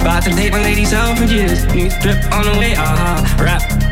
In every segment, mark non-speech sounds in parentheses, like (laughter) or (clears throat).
About to take my ladies out for years. New drip on the way, aha. Uh-huh. Rap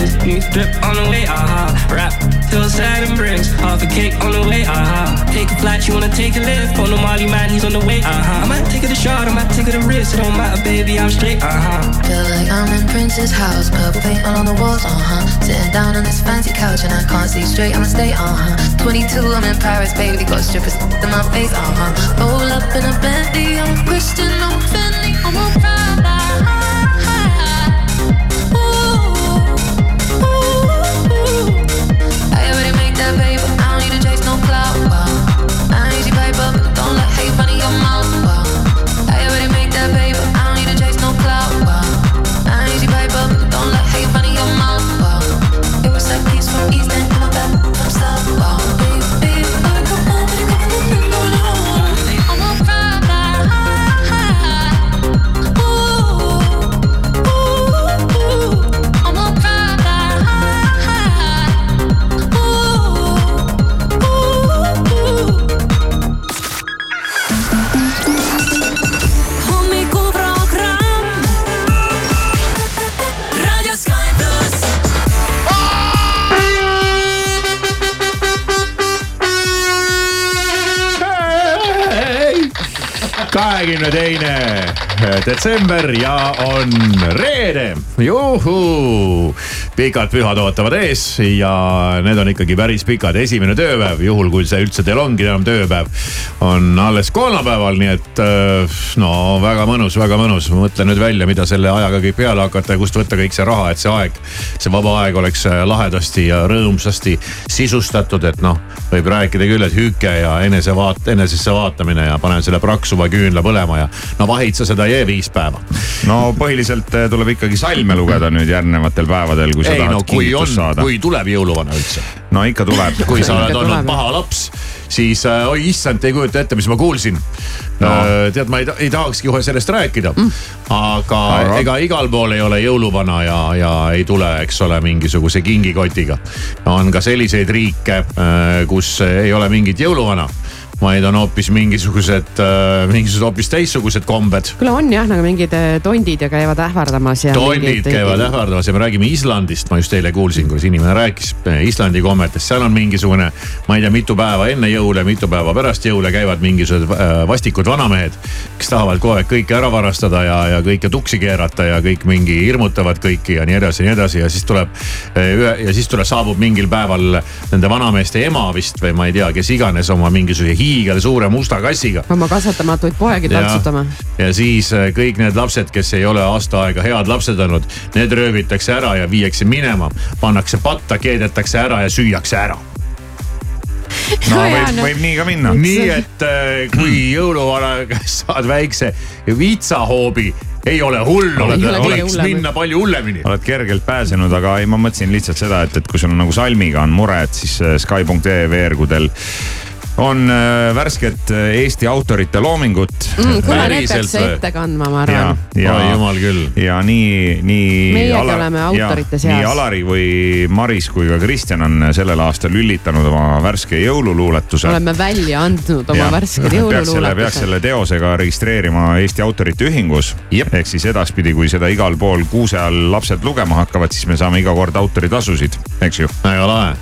out. New drip on the way, aha. Rap till sad and bricks. Half a cake on the way, aha. Take a flight, you wanna take a lift. On the Molly man, he's on the way, aha. I might take it a shot, I might take it a risk. It don't matter, baby, I'm straight, aha. Feel like I'm in Prince's house, purple paint all on the walls, uh huh. Sitting down on this fancy couch and I can't see straight, I'ma stay, uh huh. 22, I'm in Paris, baby, got strippers in my face, uh huh. Roll up in a Bentley, I'm Christian, I'm Fendi, I'm a Prada. Kahekümne teine detsember ja on reede. juhuu, pikad pühad ootavad ees ja need on ikkagi päris pikad. esimene tööpäev, juhul kui see üldse teil ongi enam tööpäev, on alles kolmapäeval, nii et äh, no väga mõnus, väga mõnus. ma mõtlen nüüd välja, mida selle ajaga kõik peale hakata ja kust võtta kõik see raha, et see aeg, see vaba aeg oleks äh, lahedasti ja rõõmsasti sisustatud, et noh, võib rääkida küll, et hüke ja enesevaat-, enesesse vaatamine ja panen selle praksuva küünla põlema ja no vahid sa seda jää viis päeva. no põhiliselt eh, tuleb ikkagi salme lugeda nüüd järgnevatel päevadel, kui sa ei tahad no kui on, kingitust saada. kui tuleb jõuluvana üldse. No ikka tuleb. kui sa oled olnud paha laps, siis äh, oi issand, ei kujuta ette, mis ma kuulsin No. no. tead, ma ei, ei tahakski kohe sellest rääkida mm., aga, aga ega igal pool ei ole jõuluvana ja, ja ei tule, eks ole, mingisuguse kingikotiga. on ka selliseid riike, kus ei ole mingit jõuluvana vaid on hoopis mingisugused, mingisugused hoopis teistsugused kombed. kuule on jah nagu mingid eh, tondid ja käivad ähvardamas ja. tonnid käivad ähvardamas ja me räägime Islandist, ma just eile kuulsin, kuidas inimene rääkis eh, Islandi kommetest, seal on mingisugune, ma ei tea, mitu päeva enne jõule, mitu päeva pärast jõule käivad mingisugused äh, vastikud vanamehed. kes tahavad kogu aeg kõike ära varastada ja, ja kõike tuksi keerata ja kõik mingi hirmutavad kõiki ja nii edasi ja nii edasi ja siis tuleb äh, ühe ja siis tuleb, saabub mingil päeval nende vanameeste ema vist või ma ei tea, kes iganes oma mingisuguse hiigelsuure musta kassiga oma kasvatamatuid poegi taltsutama. ja siis äh, kõik need lapsed, kes ei ole aasta aega head lapsed olnud, need röövitakse ära ja viiakse minema, pannakse patta, keedetakse ära ja süüakse ära. no (laughs) No võib, no. võib nii ka minna. nii et äh, kui (clears throat) jõuluvana käest (laughs) saad väikse vitsahoobi, ei ole hullu, Ei ole kõige võiks hullem. minna palju hullemini. oled kergelt pääsenud, aga ei, ma mõtlesin lihtsalt seda, et, et kui sul on nagu salmiga on mure, et siis äh, Sky.ee veergudel on äh, värsket äh, Eesti autorite loomingut mm,. kuule, need peaks ette kandma, ma ja arvan., ja oi, jumal küll. ja nii, nii. Meiegi oleme autorite seas. nii Alari või Maris kui ka Kristjan on sellel aastal lülitanud oma värske jõululuuletuse. oleme välja andnud oma värsked peaks selle, peaks selle teosega registreerima Eesti Autorite Ühingus. ehk siis edaspidi, kui seda igal pool kuuse all lapsed lugema hakkavad, siis me saame iga kord autoritasusid, eks ju. väga lahe.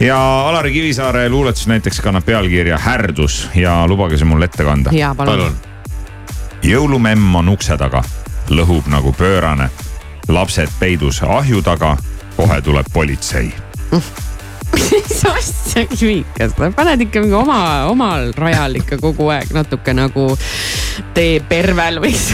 Ja Alari Kivisaare luuletus näiteks kannab pealkirja Härdus ja lubage see mul ette kanda. ja palun, palun. jõulumemm on ukse taga, lõhub nagu pöörane. lapsed peidus ahju taga, kohe tuleb politsei. mis asja kivikas, paned ikka mingi oma, omal rajal ikka kogu aeg natuke nagu tee pervel võiks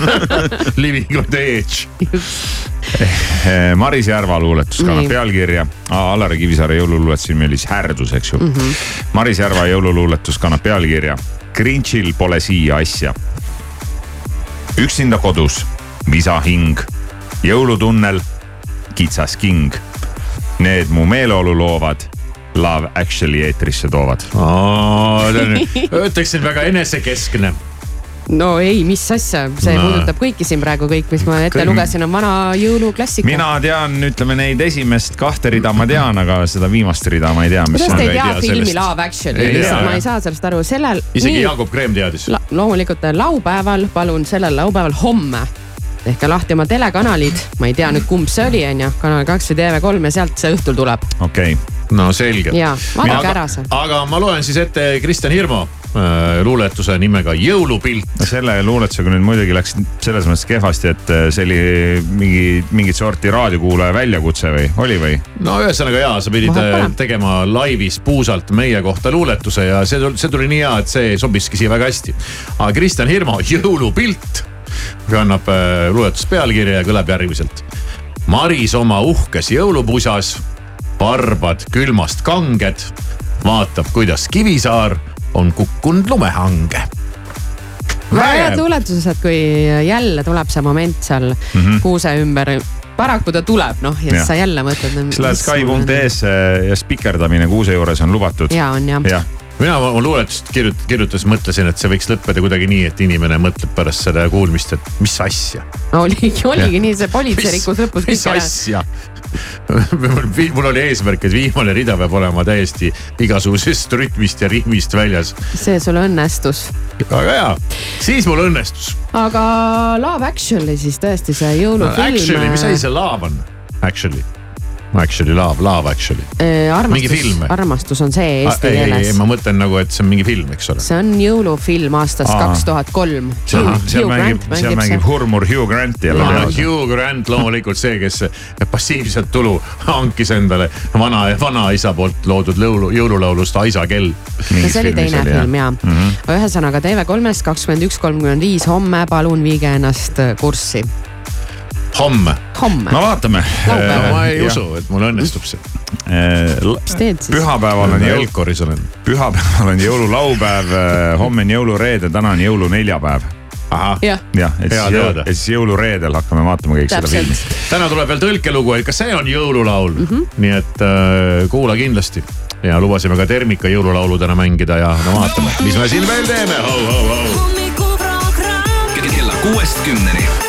(laughs) Living on the edge. Eh, (laughs) Maris Järva luuletus kannab pealkirja, Alari Kivisaare jõululuuletus siin oli siis Härdus, eks ju mm. Mhm. -hmm. Maris Järva jõululuuletus kannab pealkirja Grinchil pole siia asja. üksinda kodus, visahing, jõulutunnel, kitsas king. Need mu meeleolu loovad, Love Actually eetrisse toovad. (laughs) ütleksin väga enesekeskne. No ei, mis asja, see No. puudutab kõiki siin praegu, kõik, mis ma ette Kõik- lugesin, on vana jõuluklassika. mina tean, ütleme neid esimest kahte rida ma tean, aga seda viimast rida ma ei tea, mis kuidas te ei tea tea filmi. Love Actually, lihtsalt ma ei saa sellest aru, sellel. isegi Jaagup Kreem teadis. La, loomulikult laupäeval, palun sellel laupäeval homme tehke lahti oma telekanalid, ma ei tea nüüd, kumb see oli, onju, Kanal kaks või TV3 ja sealt see õhtul tuleb. okei okay., no selge. Jaa, vaadake ära see. aga ma loen siis ette Kristjan Hirmu äh, luuletuse nimega Jõulupilt. selle luuletusega nüüd muidugi läks selles mõttes kehvasti, et äh, see oli mingi, mingit sorti raadiokuulaja väljakutse või oli või? no ühesõnaga jaa, sa pidid äh, tegema laivis puusalt meie kohta luuletuse ja see, see tuli nii hea, et see sobiski siia väga hästi. aga Kristjan Hirmu Jõulupilt kannab äh, luuletuse pealkirja ja kõlab järgmiselt. Maris oma uhkes jõulupusas, barbad külmast kanged, vaatab, kuidas Kivisaar on kukkunud lumehange. väga head luuletused, kui jälle tuleb see moment seal mm -hmm. kuuse ümber. paraku ta tuleb, noh, ja siis sa jälle mõtled. siis lähed Sky.ee ja spikerdamine kuuse juures on lubatud. ja on jah ja.. mina oma luuletust kirjut-, kirjutades mõtlesin, et see võiks lõppeda kuidagi nii, et inimene mõtleb pärast seda kuulmist, et mis asja. oligi, oligi nii, see politsei rikkus lõpus mis asja mul oli eesmärk, et viimane rida peab olema täiesti igasugusest rütmist ja rihmist väljas. see sul õnnestus. väga hea, siis mul õnnestus. aga Love Actually siis tõesti see jõulufilm. Actually, mis asi see love on? Actually, actually love, love actually. film või? armastus on see eesti ei, ei, ei, keeles. ma mõtlen nagu, et see on mingi film, eks ole. see on jõulufilm aastast Aa. kaks tuhat kolm. seal, seal mängib, seal mängib hurmur Hugh Grant jälle no, peas. Hugh Grant loomulikult see, kes passiivset tulu hankis endale vana, vanaisa poolt loodud lõulu, jõululaulust Aisa kell. no see oli teine film ja mm. -hmm. ühesõnaga TV3-st kakskümmend üks, kolmkümmend viis homme, palun viige ennast kurssi. homme. homme no vaatame. Laupäeval. ma ei usu, et mul õnnestub see. mis teed siis? pühapäeval on jõul, Elkoris olen. pühapäeval on jõululaupäev, homme on jõulureede, täna on jõuluneljapäev. jah, Hea siis, teada. et siis jõulureedel hakkame vaatama kõik seda filmi. täpselt. täna tuleb veel tõlkelugu, et ka see on jõululaul mm. -hmm. nii et äh, kuula kindlasti ja lubasime ka Termika jõululaulu täna mängida ja no vaatame, mis me siin veel teeme. hommikuprogramm kella kuuest kümneni.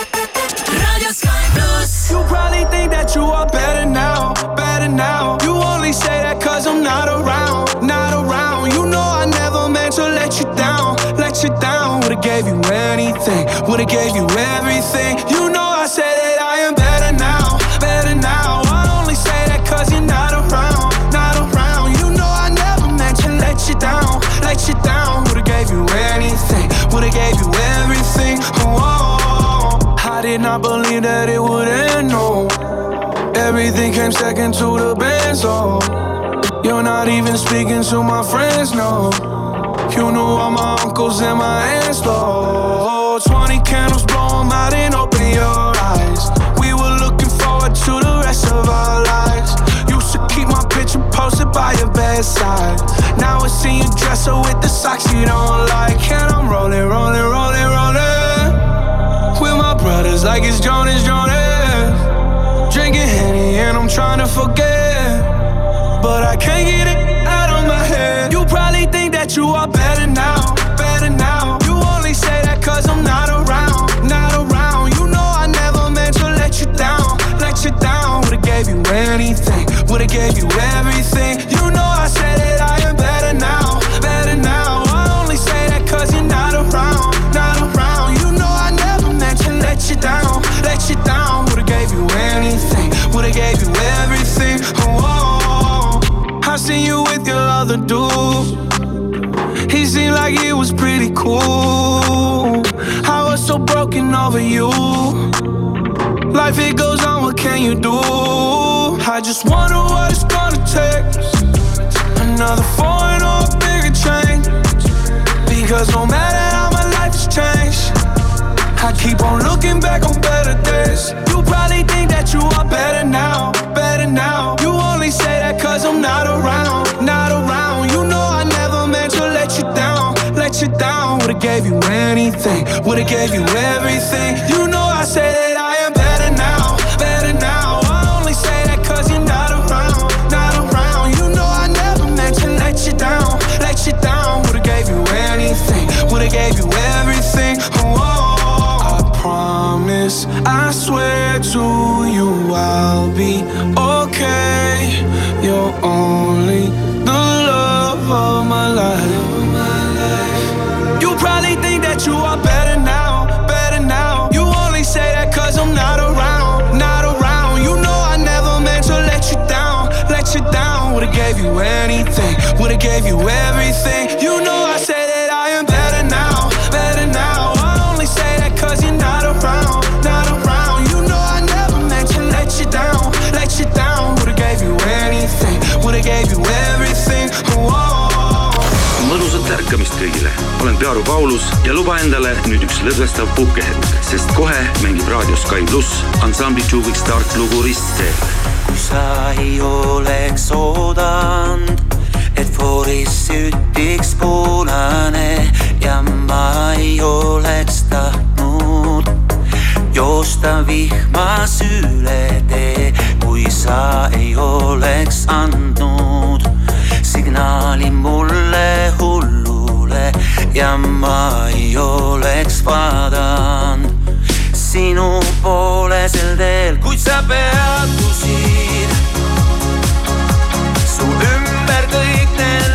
That you are better now, better now. You only say that cause I'm not around, not around. You know I never meant to let you down, let you down. Would've gave you anything, would've gave you everything. You know I said that I am better now, better now. I only say that cause you're not around, not around. You know I never meant to let you down, let you down. Would've gave you anything, would've gave you everything. Oh, I did not believe that it would end, no. Everything came second to the band, so oh. you're not even speaking to my friends, no. You knew all my uncles and my aunts, though. 20 candles, blow 'em out and open your eyes. We were looking forward to the rest of our lives. Used to keep my picture posted by your bedside. Now I see you dress her with the socks you don't like. And I'm rolling, rolling, rolling, rolling. With my brothers like it's Jonas, Jonas. Drinking Henny and I'm trying to forget. But I can't get it out of my head. You probably think that you are better now, better now. You only say that cause I'm not around, not around. You know I never meant to let you down, let you down. Would've gave you anything, would've gave you everything. You know I said that seen you with your other dude. He seemed like he was pretty cool. I was so broken over you. Life it goes on, what can you do? I just wonder what it's gonna take. Another foreign or a bigger change. Because no matter how my life has changed, I keep on looking back on better days. You probably think that you are better now, better now. You only say that cause I'm not around, not around. You know I never meant to let you down, let you down. Would've gave you anything, would've gave you everything. You know I say that I am better now, better now. I only say that cause you're not around, not around. You know I never meant to let you down, let you down. Would've gave you anything, would've gave I swear to you I'll be okay. You're only the love of my life. You probably think that you are better now, better now. You only say that cause I'm not around, not around. You know I never meant to let you down, let you down. Would've gave you anything, would've gave you everything. You know I ärkamist kõigile, olen Pearu Paulus ja luba endale nüüd üks lõdvestav puhkehetk, sest kohe mängib raadios Sky pluss ansambli Juvik Start lugu Ristteel. kui sa ei oleks oodanud, et fooris sütiks punane ja ma ei oleks tahtnud joosta vihmas üle tee, kui sa ei oleks andnud signaali mulle ja ma ei oleks vaadanud sinu poole sel teel, kuid sa peatusid. su ümber kõik need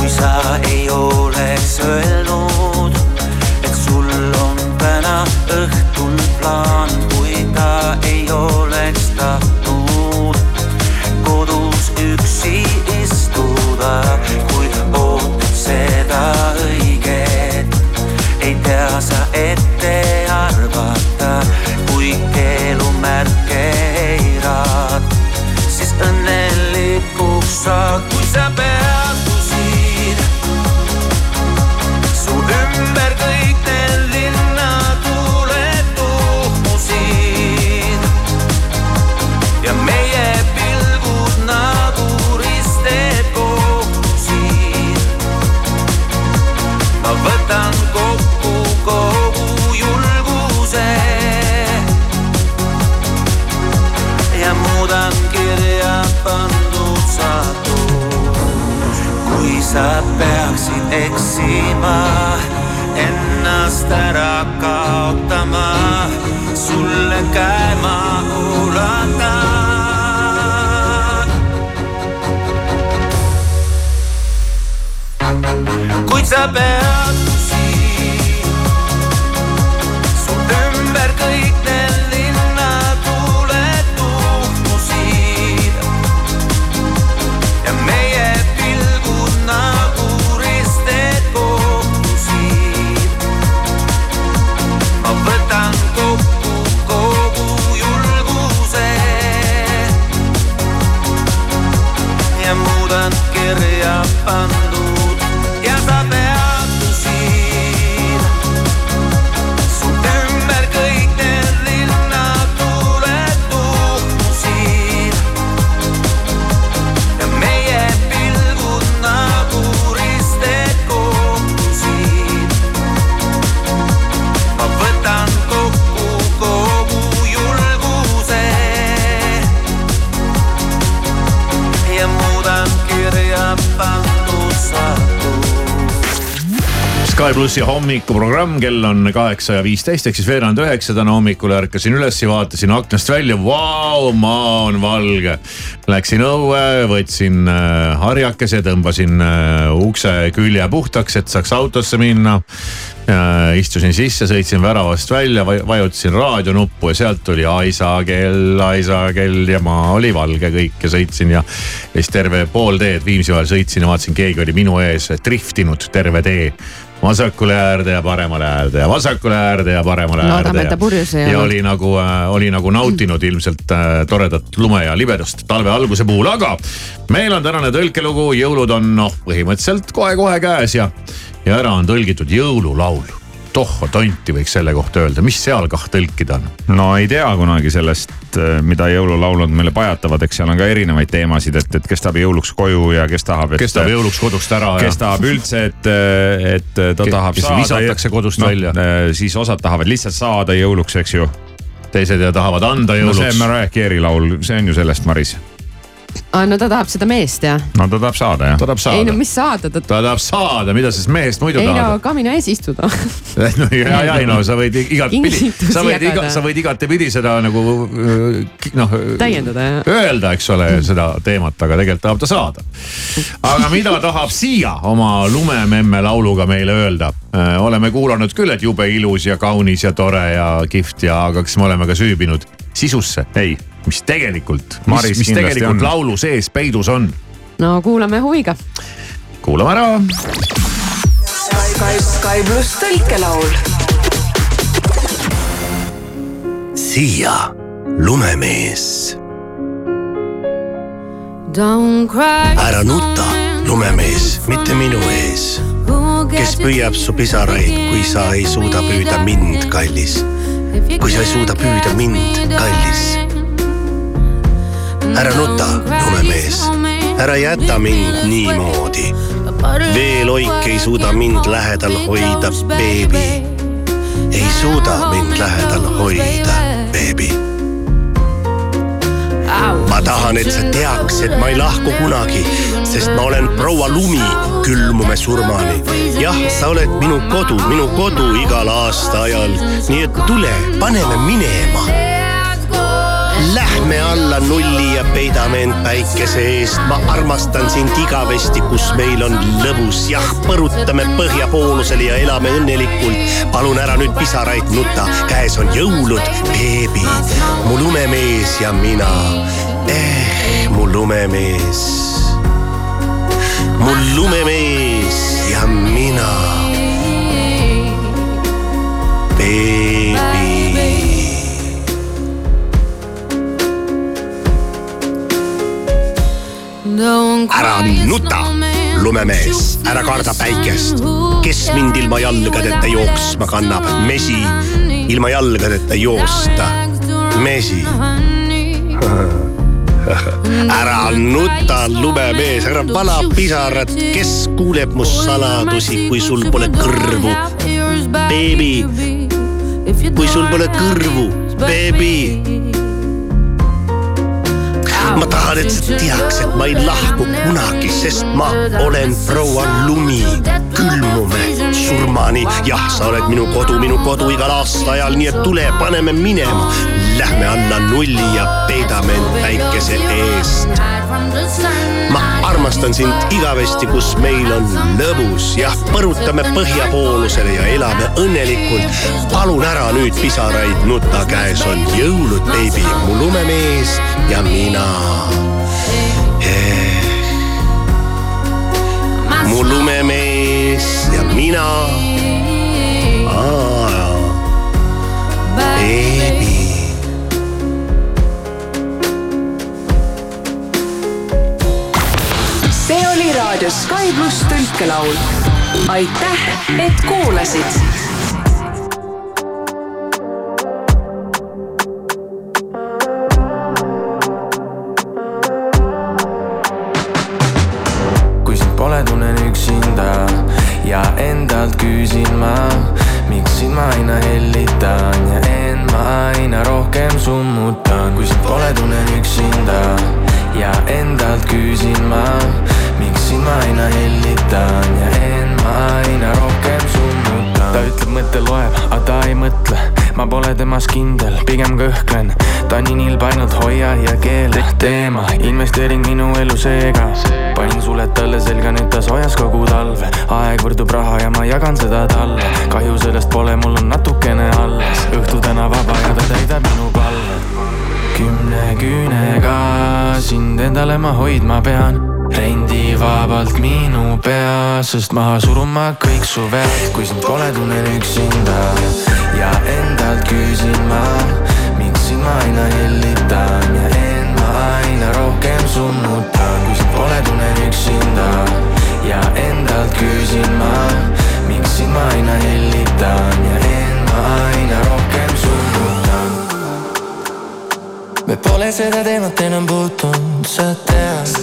kui sa ei oleks kuid plussi hommikuprogramm, kell on kaheksa ja viisteist ehk siis veerand üheksa täna hommikul ärkasin üles ja vaatasin aknast välja, vau, maa on valge. Läksin õue, võtsin äh, harjakese, tõmbasin äh, ukse külje puhtaks, et saaks autosse minna äh,. istusin sisse, sõitsin väravast välja, vajutasin raadionuppu ja sealt tuli Aisa kell, Aisa kell ja maa oli valge kõik ja sõitsin ja. siis terve pool teed Viimsi vahel sõitsin ja vaatasin, keegi oli minu ees driftinud terve tee vasakule äärde ja paremale äärde ja vasakule äärde ja paremale äärde. loodame, et ta purjus ei olnud. ja oli nagu äh,, oli nagu nautinud ilmselt äh, toredat lume ja libedust talve alguse puhul, aga meil on tänane tõlkelugu, jõulud on noh, põhimõtteliselt kohe-kohe käes ja, ja ära on tõlgitud jõululaul tohho tonti võiks selle kohta öelda, mis seal kah tõlkida on? no ei tea kunagi sellest, äh, mida jõululaulud meile pajatavad, eks seal on ka erinevaid teemasid, et, et kes tahab jõuluks koju ja kes tahab. kes tahab jõuluks kodust ära. kes ja... tahab üldse, et, et ta kes, tahab saada. visatakse kodust no, välja. Äh, siis osad tahavad lihtsalt saada jõuluks, eks ju. teised ja tahavad anda jõuluks. no see on Mariah Carey laul, see on ju sellest, Maris aa, no ta tahab seda meest jah? no ta tahab saada jah. ta tahab saada. ei no mis saada ta. ta tahab saada, mida siis mehest muidu ei, tahad? ei no kamina ees istuda (laughs) no ja, ja ei no sa võid igatpidi, sa võid iga, sa võid igatepidi seda nagu noh. täiendada jah. öelda, eks ole, seda teemat, aga tegelikult tahab ta saada. aga mida tahab Siia oma lumememme lauluga meile öelda? Äh, oleme kuulanud küll, et jube ilus ja kaunis ja tore ja kihvt ja, aga kas me oleme ka süübinud sisusse? ei mis tegelikult, mis, mis tegelikult on. laulu sees peidus on? no kuulame huviga. kuulame ära. Sky, Sky pluss tõlkelaul. siia lumemees. ära nuta, lumemees, mitte minu ees, kes püüab su pisaraid, kui sa ei suuda püüda mind, kallis. Kui sa ei suuda püüda mind, kallis ära nuta, lumemees, ära jäta mind niimoodi. veeloik ei suuda mind lähedal hoida, beebi. ei suuda mind lähedal hoida, beebi. ma tahan, et sa teaks, et ma ei lahku kunagi, sest ma olen proua lumi, külmume surmani. jah, sa oled minu kodu, minu kodu igal aastaajal, nii et tule, paneme minema Lähme alla nulli ja peidame end päikese eest. ma armastan sind igavesti, kus meil on lõbus. jah, põrutame põhjapoolusele ja elame õnnelikult. palun ära nüüd pisaraid nuta, käes on jõulud, beebi. mu lumemees ja mina eh,, mu lumemees. Mu lumemees ja mina. beebi ära nuta, lumemees, ära karda päikest. kes mind ilma jalgadeta jooksma kannab, mesi, ilma jalgadeta joosta, mesi ära nuta, lumemees, ära vala pisarat, kes kuuleb mu saladusi, kui sul pole kõrvu. beebi, kui sul pole kõrvu, beebi ma tahan, et sa teaks, et ma ei lahku kunagi, sest ma olen proua lumi. külmume surmani, jah, sa oled minu kodu, minu kodu igal aastaajal, nii et tule, paneme minema. Lähme alla nulli ja peidame end päikese eest. ma armastan sind igavesti, kus meil on lõbus, jah, põrutame põhjapoolusele ja elame õnnelikult. palun ära nüüd pisaraid nuta, käes on jõulud, beebi, mu lumemees ja mina eh.. mu lumemees ja mina. See oli raadio Sky pluss tõlkelaul. aitäh, et kuulasid temas kindel, pigem kõhklen. Ta nii nilb ainult hoia ja keela teema, investeering minu elu seega. Panin suled talle selga, nüüd ta soojas kogu talve. Aeg võrdub raha ja ma jagan seda talle. Kahju sellest pole, mul on natukene alles. Õhtu täna vaba ja ta täidab minu palve. Kümne küünega sind endale ma hoidma pean. Rendivabalt minu pea, sest maha surun ma kõik su vead, kui sind pole, tunnen üksinda ja endalt küsin ma, miks sind ma aina hellitan ja end ma aina rohkem summutan, kui sind pole, tunnen üksinda. Ja endalt küsin ma, miks sind ma aina hellitan ja end ma aina rohkem summutan. me pole seda teemat enam puutunud, sa tead.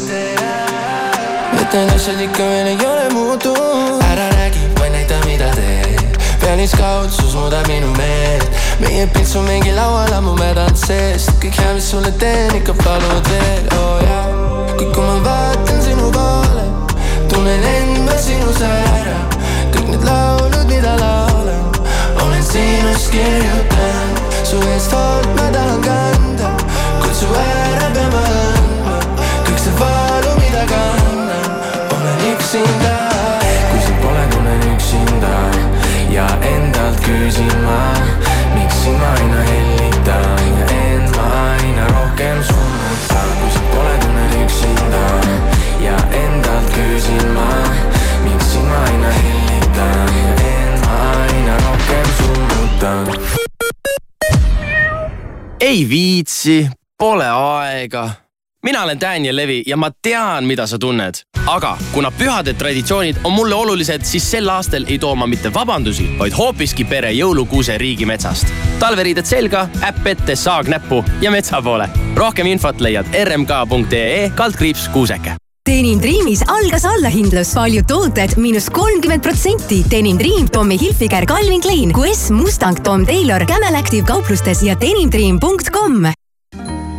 Need asjad ikka veel ei ole muutunud. Ära räägi, vaid näita, mida teed pealiskaudsus muudab minu meelt. Meie pilts on mingi laual ammu mädanud seest kõik hea, mis sulle teen, ikka palud veel, oo oh, jaa. Kõik, kui ma vaatan sinu poole tunnen end ma sinus ära. Kõik need laulud, mida laulan olen sinust kirjutanud. Su eest hoolt ma tahan kanda kuid su ära pean ma andma. Kõik see valu, mida kannan olen üksinda endalt küsin ma miks sind ma aina hellitan ja end ma aina rohkem summutan kui sind pole, tunnen üksinda ja endalt küsin ma miks sind ma aina hellitan ja end ma aina rohkem summutan ei viitsi, pole aega. Mina olen Daniel Levi ja ma tean, mida sa tunned. aga kuna pühade traditsioonid on mulle olulised, siis sel aastal ei too ma mitte vabandusi, vaid hoopiski pere jõulukuuse riigimetsast. talveriided selga, äpp ette, saag näppu ja metsa poole. rohkem infot leiad rmk.ee kaldkriips kuuseke Denim Dreamis algas allahindlus, paljud tooted miinus kolmkümmend protsenti. Denim Dream, Tommy Hilfiger, Calvin Klein, QS, Mustang, Tom Taylor, Camel Active kauplustes ja denimdream.com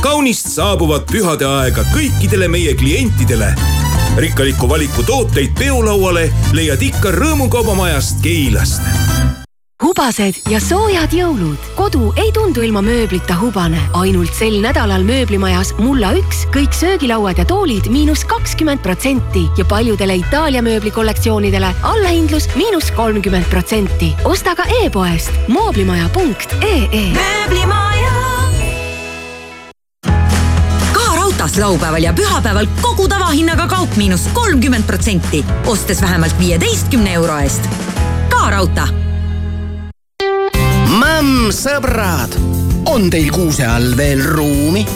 kaunist saabuvat pühade aega kõikidele meie klientidele. rikkaliku valiku tooteid peolauale leiad ikka Rõõmukaubamajast Keilast hubased ja soojad jõulud. kodu ei tundu ilma mööblita hubane. ainult sel nädalal mööblimajas Mulla üks kõik söögilauad ja toolid miinus kakskümmend protsenti ja paljudele Itaalia mööblikollektsioonidele allahindlus miinus kolmkümmend protsenti. osta ka e-poest mooblimaja.ee. mööblimaja raudtees laupäeval ja pühapäeval kogu tavahinnaga kaup miinus kolmkümmend protsenti, ostes vähemalt viieteistkümne euro eest. ka raudtee. Mämm, sõbrad, on teil kuuse all veel ruumi?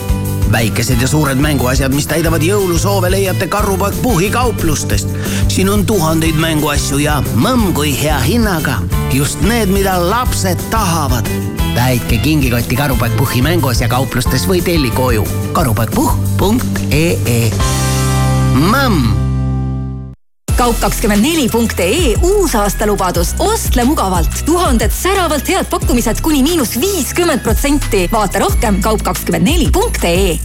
Väikesed ja suured mänguasjad, mis täidavad jõulusoove, leiate Karupoeg Puhhi kauplustest. siin on tuhandeid mänguasju ja mõmm kui hea hinnaga. just need, mida lapsed tahavad. täitke kingikotti Karupoeg Puhhi mänguasja kauplustes või telli koju. karupoegpuhh.ee Mõmm kaup24.ee uusaastalubadus, ostle mugavalt, tuhanded säravalt head pakkumised kuni miinus viiskümmend protsenti. vaata rohkem kaup24.ee.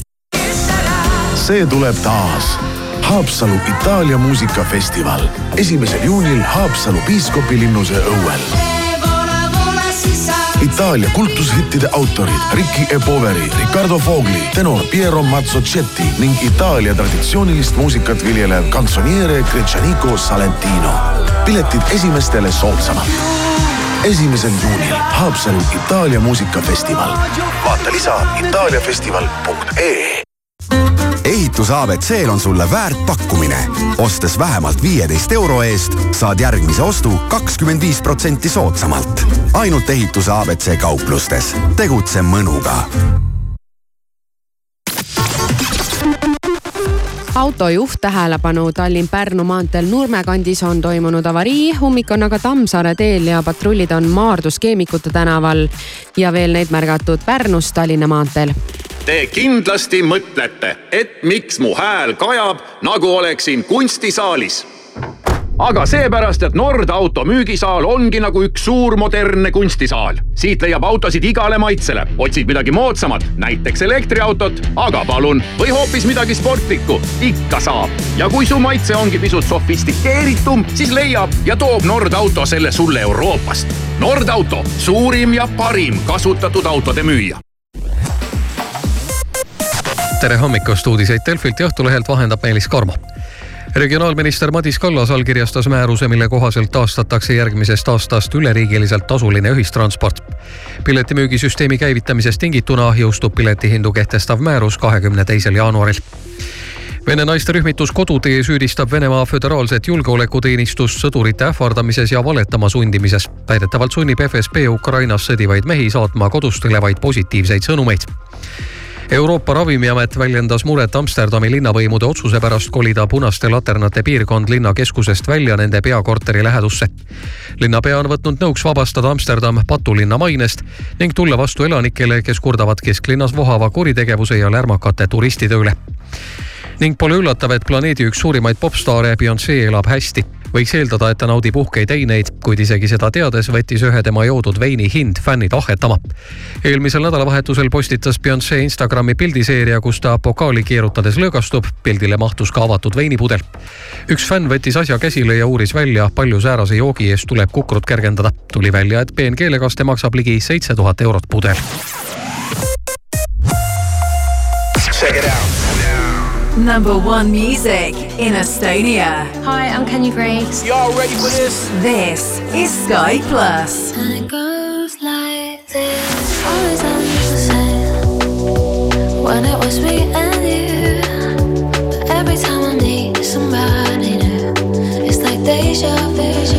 see tuleb taas. Haapsalu Itaalia muusikafestival esimesel juunil Haapsalu piiskopilinnuse õuel Itaalia kultushittide autorid Ricky E. Poveri, Ricardo Fogli, tenor Piero Mazzocetti ning Itaalia traditsioonilist muusikat viljelev kantsoniere Gretšaniko Salentino. piletid esimestele soodsamalt. esimesel juunil Haapsalu Itaalia muusikafestival. vaata lisa itaaliafestival.ee ehitus abc-l on sulle väärt pakkumine. ostes vähemalt viieteist euro eest, saad järgmise ostu kakskümmend viis protsenti soodsamalt. ainult ehituse abc kauplustes. tegutse mõnuga autojuht tähelepanu, Tallinn-Pärnu maanteel Nurme kandis on toimunud avarii, ummik on aga Tammsaare teel ja patrullid on Maardus Keemikute tänaval ja veel neid märgatud Pärnus Tallinna maanteel. Te kindlasti mõtlete, et miks mu hääl kajab, nagu oleksin kunstisaalis aga seepärast, et Nord auto müügisaal ongi nagu üks suur modernne kunstisaal. siit leiab autosid igale maitsele, otsid midagi moodsamat, näiteks elektriautot, aga palun, või hoopis midagi sportlikku, ikka saab. ja kui su maitse ongi pisut sofistikeeritum, siis leiab ja toob Nord auto selle sulle Euroopast. Nord auto, suurim ja parim kasutatud autode müüja tere hommikust, uudiseid Delfilt ja Õhtulehelt vahendab Meelis Karmo regionaalminister Madis Kallas allkirjastas määruse, mille kohaselt taastatakse järgmisest aastast üleriigiliselt tasuline ühistransport. piletimüügisüsteemi käivitamisest tingituna jõustub piletihindu kehtestav määrus kahekümne teisel jaanuaril. Vene naisterühmitus Kodutee süüdistab Venemaa Föderaalset Julgeolekuteenistust sõdurite ähvardamises ja valetama sundimises. väidetavalt sunnib FSB Ukrainas sõdivaid mehi saatma kodustele vaid positiivseid sõnumeid Euroopa Ravimiamet väljendas muret Amsterdami linnavõimude otsuse pärast kolida punaste laternate piirkond linnakeskusest välja nende peakorteri lähedusse. linnapea on võtnud nõuks vabastada Amsterdam patulinna mainest ning tulla vastu elanikele, kes kurdavad kesklinnas vohava kuritegevuse ja lärmakate turistide üle ning pole üllatav, et planeedi üks suurimaid popstaare Beyonce elab hästi võiks eeldada, et ta naudib uhkeid eineid, kuid isegi seda teades võttis ühe tema joodud veini hind fännid ahhetama. eelmisel nädalavahetusel postitas Beyonce Instagrami pildiseeria, kus ta pokaali keerutades lõõgastub. pildile mahtus ka avatud veinipudel. üks fänn võttis asja käsile ja uuris välja, palju säärase joogi eest tuleb kukrut kergendada. tuli välja, et peenkeelekaste maksab ligi seitse tuhat eurot pudel. Check it out. Number one music in Estonia. Hi, I'm Kenny Grace. Y'all ready for this? This is Sky Plus. And it goes like this. Always on the same. When it was me and you. But every time I need somebody new, it's like deja vu.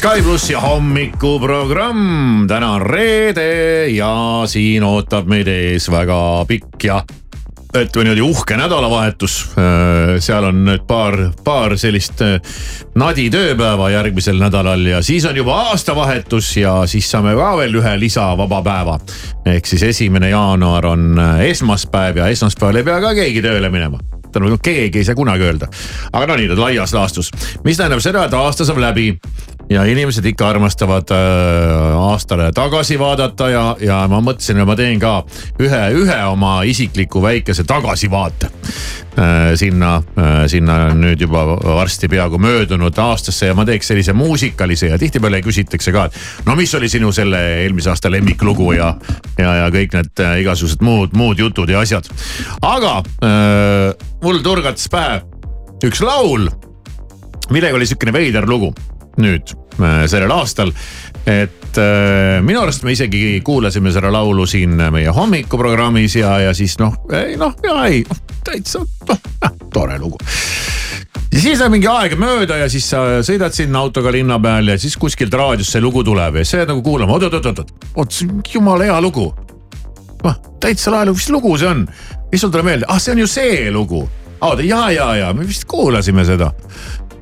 Sky plussi hommikuprogramm, täna on reede ja siin ootab meid ees väga pikk ja või niimoodi uhke nädalavahetus. seal on nüüd paar, paar sellist äh, nadi tööpäeva järgmisel nädalal ja siis on juba aastavahetus ja siis saame ka veel ühe lisavaba päeva. ehk siis esimene jaanuar on äh, esmaspäev ja esmaspäeval ei pea ka keegi tööle minema tähendab, keegi ei saa kunagi öelda. aga no nii, laias laastus, mis tähendab seda, et aasta saab läbi ja inimesed ikka armastavad äh, aastale tagasi vaadata ja, ja ma mõtlesin, et ma teen ka ühe, ühe oma isikliku väikese tagasivaate äh, sinna äh,, sinna nüüd juba varsti peaaegu möödunud aastasse ja ma teeks sellise muusikalise ja tihtipeale küsitakse ka, et no mis oli sinu selle eelmise aasta lemmiklugu ja, ja, ja kõik need äh, igasugused muud, muud jutud ja asjad. aga äh, mul turgatas pähe üks laul millega oli sihukene veider lugu nüüd äh, sellel aastal. et äh, minu arust me isegi kuulasime seda laulu siin meie hommikuprogrammis ja, ja siis noh, ei noh, ja ei noh, täitsa noh, tore lugu ja siis läheb mingi aeg mööda ja siis sa sõidad sinna autoga linna peal ja siis kuskilt raadiost see lugu tuleb ja siis sa jääd nagu kuulama oot, oot, oot, see on jumala hea lugu. noh, täitsa lahe lugu, mis lugu see on? mis sul tuleb meelde, ah, see on ju see lugu. oota, ja, ja, ja me vist kuulasime seda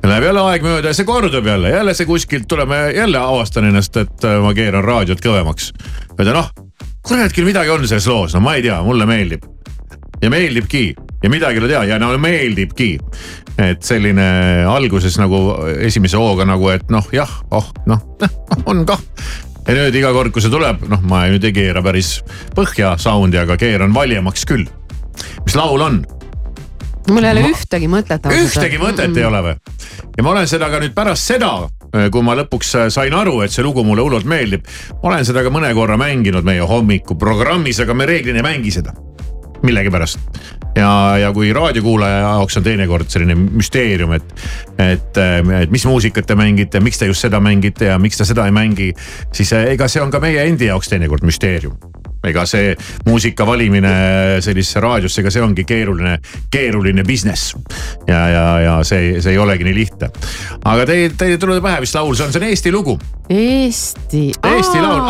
Läheb jälle aeg mööda ja see kordub jälle, jälle see kuskilt tuleme, jälle avastan ennast, et äh, ma keeran raadiot kõvemaks. ütlen noh, kurat küll midagi on selles loos, no ma ei tea, mulle meeldib. ja meeldibki ja midagi ei ole teha ja no meeldibki. et selline alguses nagu esimese hooga nagu, et noh, jah, oh noh, (laughs) on kah ja nüüd iga kord, kui see tuleb, noh, ma nüüd ei keera päris põhja sound'i, aga keeran valjemaks küll. mis laul on? Mul ei ole ma... ühtegi mõtet. ühtegi mõtet mm -mm. ei ole või? ja ma olen seda ka nüüd pärast seda, kui ma lõpuks sain aru, et see lugu mulle hullult meeldib. ma olen seda ka mõne korra mänginud meie hommikuprogrammis, aga me reeglina ei mängi seda millegipärast. ja, ja kui raadiokuulaja jaoks on teinekord selline müsteerium, et, et, et mis muusikat te mängite, miks te just seda mängite ja miks te seda ei mängi. siis ega see on ka meie endi jaoks teinekord müsteerium ega see muusika valimine sellisesse raadiosse, ega see ongi keeruline, keeruline business. ja, ja, ja see, see ei olegi nii lihtne. aga teil, teil ei tule pähe, mis laul see on, see on Eesti lugu. Eesti. Eesti laul,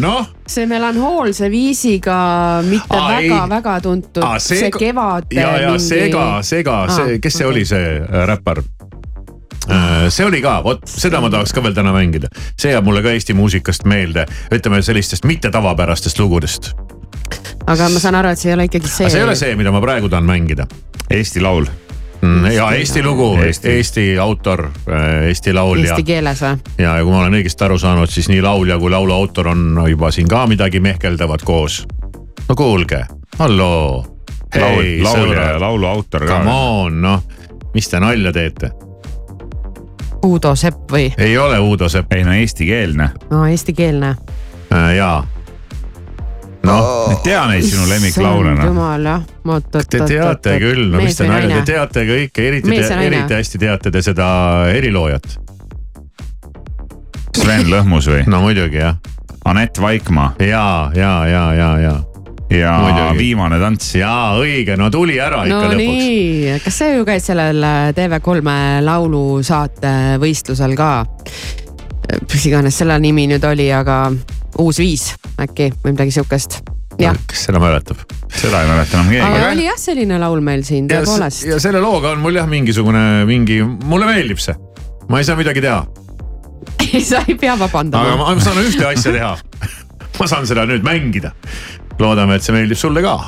noh. see melanhoolse viisiga mitte väga-väga tuntud, see, see kevad. ja, ja mingi... Sega, Sega, see, kes see oli, see äh, räppar? Äh, see oli ka, vot seda ma tahaks ka veel täna mängida. see jääb mulle ka Eesti muusikast meelde, ütleme sellistest mitte tavapärastest lugudest. aga ma saan aru, et see ei ole ikkagi see. see ei ole see, mida ma praegu tahan mängida. Eesti Laul mm, ja Eesti lugu, Eesti, Eesti autor, äh, Eesti laulja. Eesti keeles või? ja, ja kui ma olen õigesti aru saanud, siis nii laulja kui laulu autor on juba siin ka midagi mehkeldavat koos. no kuulge, halloo. Laul, laulja ja laulu autor ka. Come on, noh, mis te nalja teete Uudo Sepp või? ei ole Uudo Sepp. ei no eestikeelne. no eestikeelne äh,. jaa. noh oh,, tea neid sinu lemmiklaule noh. jumal jah, oot, oot, oot. Te teate küll, no mis te nalja, te teate kõike, eriti, eriti hästi teate te seda heliloojat. Sven Lõhmus või? no muidugi jah. Anett Vaikmaa. ja, ja, ja, ja, ja ja Muidugi. viimane tants. jaa, õige, no tuli ära no ikka lõpuks. nii, kas see ju käis sellel äh, TV3 laulusaate võistlusel ka? mis iganes selle nimi nüüd oli, aga Uus Viis äkki või midagi sihukest. jah. kes seda mäletab? seda ei mäleta enam keegi. aga oli jah selline laul meil siin tõepoolest. ja selle looga on mul jah mingisugune, mingi, mulle meeldib see. ma ei saa midagi teha (laughs) sa ei pea vabandama. aga ma saan ühte asja teha (laughs) ma saan seda nüüd mängida loodame, et see meeldib sulle ka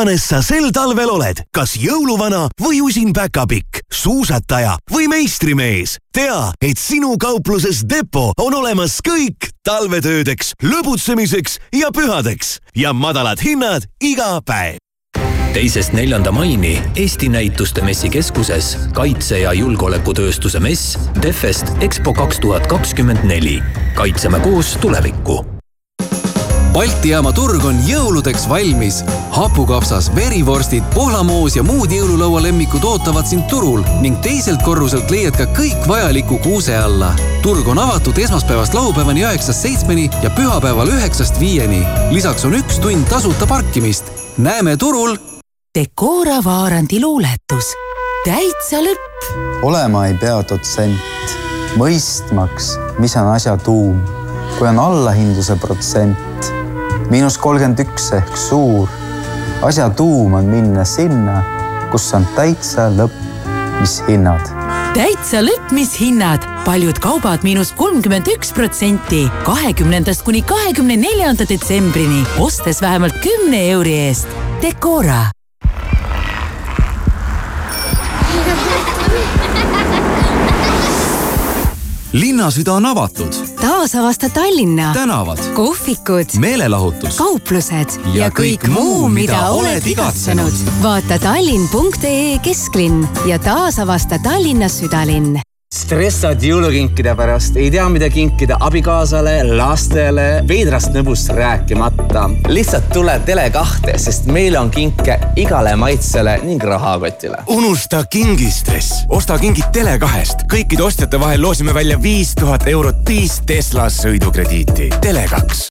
iganes sa sel talvel oled, kas jõuluvana või usin päkapikk, suusataja või meistrimees, tea, et sinu kaupluses Depo on olemas kõik talvetöödeks, lõbutsemiseks ja pühadeks. Ja madalad hinnad iga päev. Teisest neljanda maini Eesti Näituste Messikeskuses kaitse- ja julgeolekutööstuse mess Defest EXPO kaks tuhat kakskümmend neli. kaitseme koos tulevikku Balti jaama turg on jõuludeks valmis. hapukapsas, verivorstid, pohlamoos ja muud jõululaua lemmikud ootavad sind turul ning teiselt korruselt leiad ka kõik vajaliku kuuse alla. turg on avatud esmaspäevast laupäevani üheksast seitsmeni ja pühapäeval üheksast viieni. lisaks on üks tund tasuta parkimist. näeme turul Decora Vaarandi luuletus. täitsa lõpp. olema ei pea dotsent, mõistmaks, mis on asja tuum. kui on allahindluse protsent, miinus kolmkümmend üks ehk suur. asja tuum on minna sinna, kus on täitsa lõpp, mis hinnad täitsa lõpp, mis hinnad, paljud kaubad miinus kolmkümmend üks protsenti, kahekümnendast kuni kahekümne neljanda detsembrini, ostes vähemalt kümne euri eest. Decora linnasüda on avatud. taasavasta Tallinna. tänavad, kohvikud, meelelahutus, kauplused ja, ja kõik muu, mida oled igatsenud. vaata tallinn.ee kesklinn ja taasavasta Tallinna südalinn stressad jõulukinkide pärast, ei tea, mida kinkida abikaasale, lastele, veidrast nõbust rääkimata. lihtsalt tule Tele2-te, sest meil on kinke igale maitsele ning rahakotile. unusta kingistress, osta kingid Tele2-st. kõikide ostjate vahel loosime välja viis tuhat eurot viis Tesla sõidukrediiti. Tele2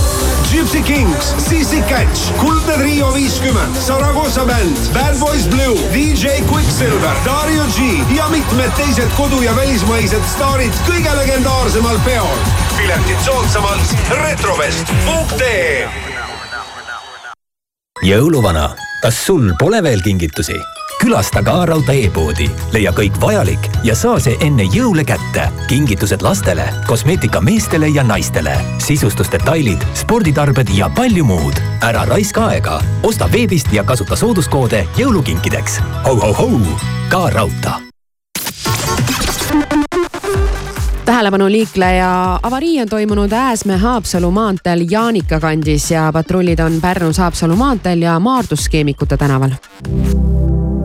Gypsy Kings, Sissi Catch, Kuldne Trio viiskümmend, Saragossa bänd, Bad Boys Blue, DJ Quicksilver, Dario G ja mitmed teised kodu- ja välismaised staarid kõige legendaarsemal peol. piletid soodsamalt retrovest.ee. jõuluvana, kas sul pole veel kingitusi? Külasta ka Rauta e-poodi, leia kõik vajalik ja saa see enne jõule kätte. kingitused lastele, kosmeetika meestele ja naistele, sisustusdetailid, sporditarbed ja palju muud. ära raiska aega, osta veebist ja kasuta sooduskoode jõulukinkideks ho,. Ho-ho-hou, ka Rauta tähelepanu liikleja avarii on toimunud Ääsmäe-Haapsalu maanteel Jaanika kandis ja patrullid on Pärnus-Haapsalu maanteel ja Maardus-Keemikute tänaval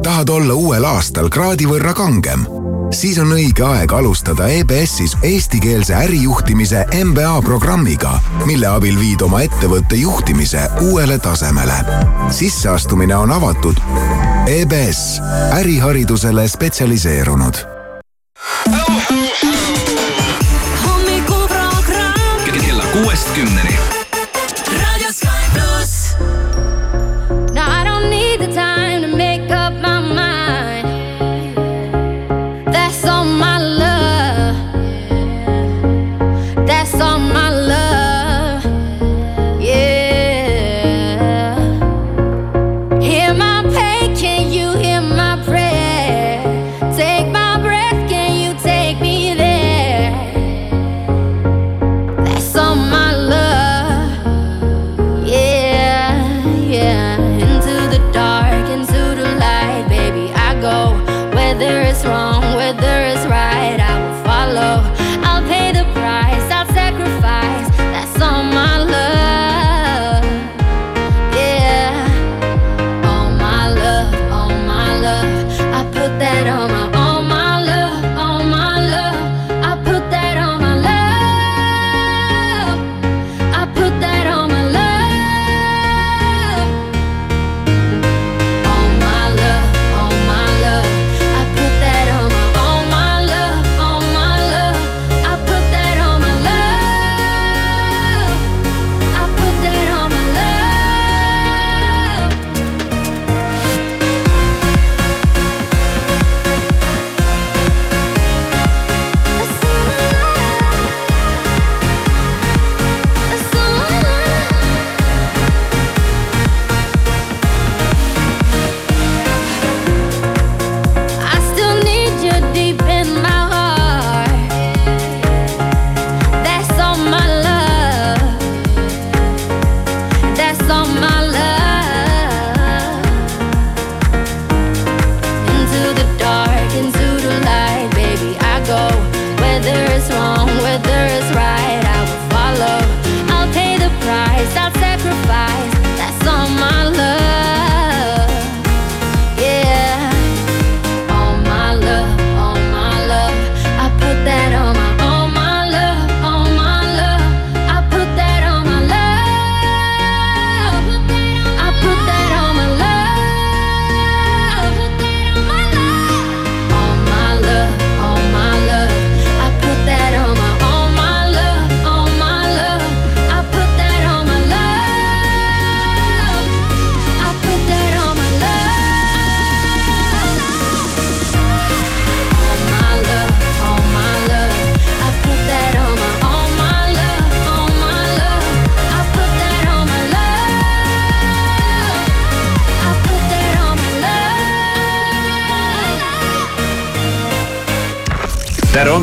tahad olla uuel aastal kraadi võrra kangem? siis on õige aeg alustada EBS-is eestikeelse ärijuhtimise MBA programmiga, mille abil viid oma ettevõtte juhtimise uuele tasemele. sisseastumine on avatud. EBS, äriharidusele spetsialiseerunud. hommikuprogramm kella kuuest kümneni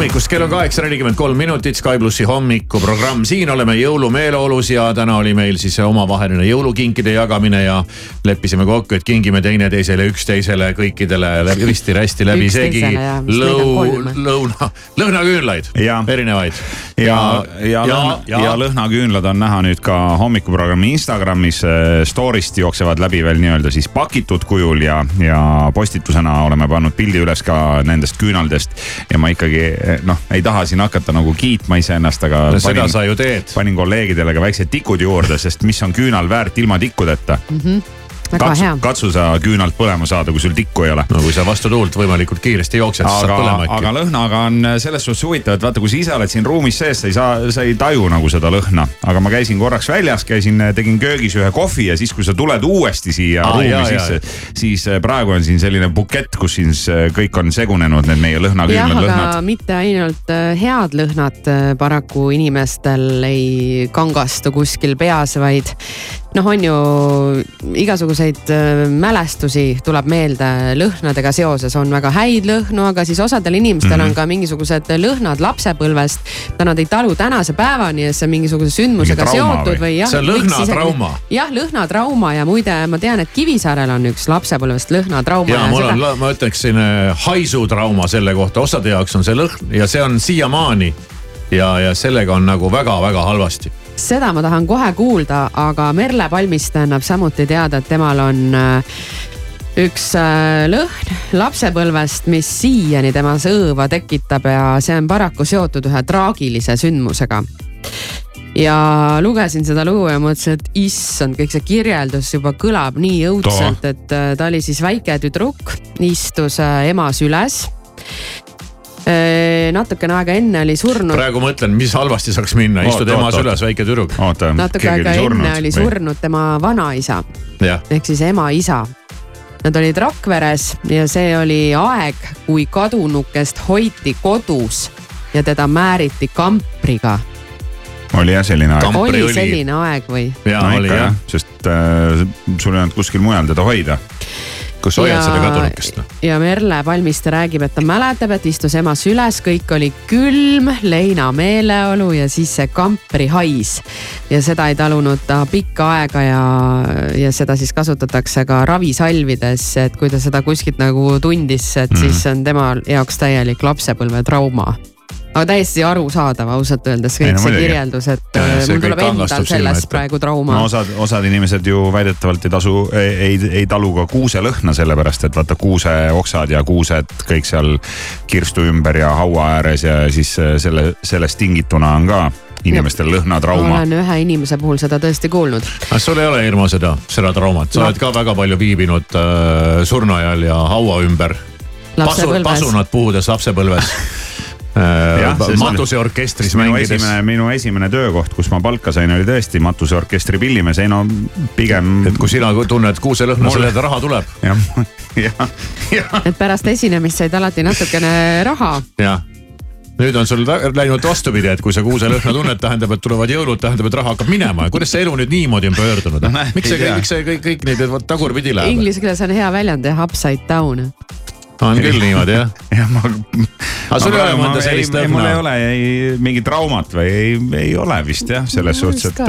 hommikust, kell on kaheksa nelikümmend kolm minutit, Sky plussi hommikuprogramm, siin oleme jõulumeeleolus ja täna oli meil siis omavaheline jõulukinkide jagamine ja leppisime kokku, et kingime teineteisele, üksteisele, kõikidele läbi, (laughs) risti-rästi läbisegi lõu, lõuna, (laughs) lõhnaküünlaid, erinevaid. ja, ja, ja, lõhna, ja. ja lõhnaküünlad on näha nüüd ka hommikuprogrammi Instagramis. Story'st jooksevad läbi veel nii-öelda siis pakitud kujul ja, ja postitusena oleme pannud pildi üles ka nendest küünaldest. ja ma ikkagi noh, ei taha siin hakata nagu kiitma iseennast, aga No seda sa ju teed. panin kolleegidele ka väiksed tikud juurde, sest mis on küünal väärt ilma tikkudeta väga katsu, hea. katsu sa küünalt põlema saada, kui sul tikku ei ole. no kui sa vastu tuult võimalikult kiiresti jooksed, siis saad aga põlema, aga äkki. lõhnaga on selles suhtes huvitav, et vaata, kui sa ise oled siin ruumis sees, sa ei saa, sa ei taju nagu seda lõhna. aga ma käisin korraks väljas, käisin, tegin köögis ühe kohvi ja siis, kui sa tuled uuesti siia Aa, ruumi jaa. sisse, siis äh, praegu on siin selline bukett, kus siis äh, kõik on segunenud, need meie jah, lõhnaküünlad, aga lõhnad. mitte ainult äh, head lõhnad äh, paraku inimestel ei kangastu kuskil peas, vaid noh, on ju igasuguseid äh, mälestusi tuleb meelde lõhnadega seoses, on väga häid lõhnu, aga siis osadel inimestel mm Mhm. -hmm. on ka mingisugused lõhnad lapsepõlvest, mida nad ei talu tänase päevani ja see on mingisuguse sündmusega Mingi seotud või? või jah. See on lõhnatrauma. jah, lõhnatrauma ja muide, ma tean, et Kivisaarel on üks lapsepõlvest lõhnatrauma. ja mul on, ma ütleksin haisutrauma selle kohta, osade jaoks on see lõhn ja see on siiamaani. ja, ja sellega on nagu väga-väga halvasti. Seda ma tahan kohe kuulda, aga Merle Palmiste annab samuti teada, et temal on äh, üks äh, lõhn lapsepõlvest, mis siiani temas õõva tekitab ja see on paraku seotud ühe traagilise sündmusega ja lugesin seda lugu ja mõtlesin, et issand, kõik see kirjeldus juba kõlab nii õudselt, et äh, ta oli siis väike tüdruk, istus ema süles. Natukene aega enne oli surnud. praegu mõtlen, mis halvasti saaks minna, istud Oot, ema oot, oot. süles, väike tüdruk. natuke aega enne oli surnud tema vanaisa ehk siis ema isa. Nad olid Rakveres ja see oli aeg, kui kadunukest hoiti kodus ja teda määriti kampriga. oli jah selline aeg. oli selline aeg või? no ikka jah, sest äh, sul ei olnud kuskil mujal teda hoida. Kus hoiad Ja- seda kadunukest, ja Merle Palmiste räägib, et ta mäletab, et istus ema süles, kõik oli külm, leina meeleolu ja siis see kamprihais. ja seda ei talunud ta pikka aega ja, ja seda siis kasutatakse ka ravisalvides, et kui ta seda kuskilt nagu tundis, et mm. siis on tema jaoks täielik lapsepõlvetrauma aga täiesti arusaadav ausalt öeldes Ei, kõik no see muidugi. kirjeldus, et Ja, äh, see mul tuleb endal sellest ette. praegu trauma no osad, osad inimesed ju väidetavalt ei tasu, ei, ei, ei talu ka kuuselõhna, sellepärast et vaata kuuseoksad ja kuused kõik seal kirstu ümber ja haua ääres ja siis äh, selle, sellest tingituna on ka inimestel lõhnatrauma. olen ühe inimese puhul seda tõesti kuulnud. aga sul ei ole Irmo seda, seda traumat, sa No. oled ka väga palju viibinud äh, surnuaial ja haua ümber. pasu, pasunad puhudes lapsepõlves äh, (laughs) matuseorkestris minu mängides. esimene, minu esimene töökoht, kus ma palka sain, oli tõesti matuseorkestri pillimees, ei no pigem. et kui sina tunned kuuselõhna, Mulle- selle raha tuleb. jah, (laughs) jah, jah. et pärast esinemist said alati natukene raha. jah nüüd on sul läinud vastupidi, et kui sa kuuselõhna tunned, tähendab, et tulevad jõulud, tähendab, et raha hakkab minema ja kuidas see elu nüüd niimoodi on pöördunud? miks see miks see kõik, kõik neid vot tagurpidi läheb? Inglise keeles on hea väljend jah, upside down. On küll niimoodi jah. (laughs) jah, ma. aga sul ei ole mõnda sellist lõhna? mul ei ole ei mingit traumat või ei, ei ole vist jah, selles suhtes, et.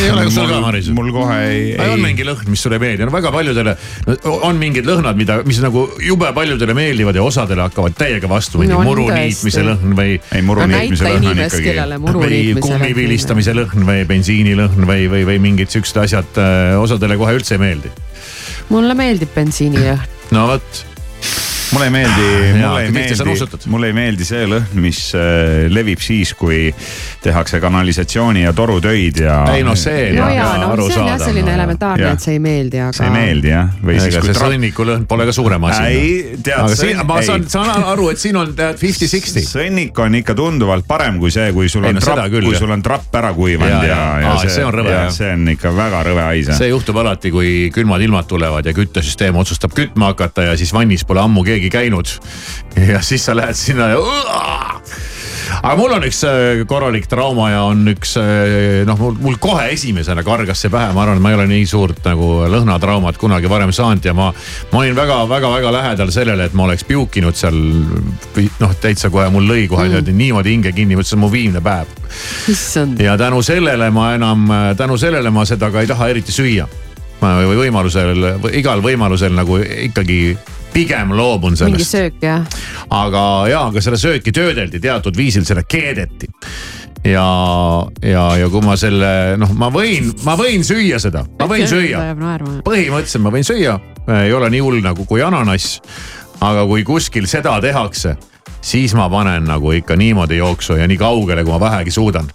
ei ole sul ka, Maris? mul kohe ei, ei on mingi lõhn, mis sulle ei meeldi, no väga paljudele on mingid lõhnad, mida, mis nagu jube paljudele meeldivad ja osadele hakkavad täiega vastu, mingi No muru niitmise lõhn või. ei, muru niitmise lõhn on ikkagi- või lõhn kummi vilistamise lõhn või bensiinilõhn või, või, või mingid siuksed asjad äh, osadele kohe üldse ei meeldi. mulle meeldib bensiinilõhn. No vot. Mulle ei meeldi, (laughs) mulle ei meeldi mulle ei meeldi see lõhn, mis äh, levib siis, kui tehakse kanalisatsiooni ja torutöid ja. Ei no see no jaa, no see on jah selline elementaarne, et see ei meeldi, aga. see ei meeldi jah, või siis kui see tra- sõnnikulõhn pole ka suurem asi. ei, tead. aga siin ma saan, saan aru, et siin on tead fifty-sixty. sõnnik on ikka tunduvalt parem kui see, kui sul Ei, on trapp, kui sul on trapp ära kuivanud ja, ja, see on rõve, see on ikka väga rõve hais. see juhtub alati, kui külmad ilmad tulevad ja küttesüsteem otsustab kütma hakata ja siis vannis pole ammu keegi käinud. ja siis sa lähed sinna ja. aga mul on üks äh, korralik trauma ja on üks äh, noh, mul, mul kohe esimesena kargas see pähe, ma arvan, et ma ei ole nii suurt nagu lõhnatraumat kunagi varem saanud ja ma. ma olin väga-väga-väga lähedal sellele, et ma oleks piukinud seal noh, täitsa kohe mul lõi kohe mm. niimoodi hinge kinni, ma ütlesin, mu viimne päev. ja tänu sellele ma enam, tänu sellele ma seda ka ei taha eriti süüa või võimalusel, igal võimalusel nagu ikkagi pigem loobun sellest. mingi söök jah. aga ja, aga seda sööki töödeldi teatud viisil, seda keedeti. ja, ja, ja kui ma selle noh, ma võin, ma võin süüa seda, ma võin süüa. põhimõtteliselt ma võin süüa, ei ole nii hull nagu kui ananass. aga kui kuskil seda tehakse, siis ma panen nagu ikka niimoodi jooksu ja nii kaugele, kui ma vähegi suudan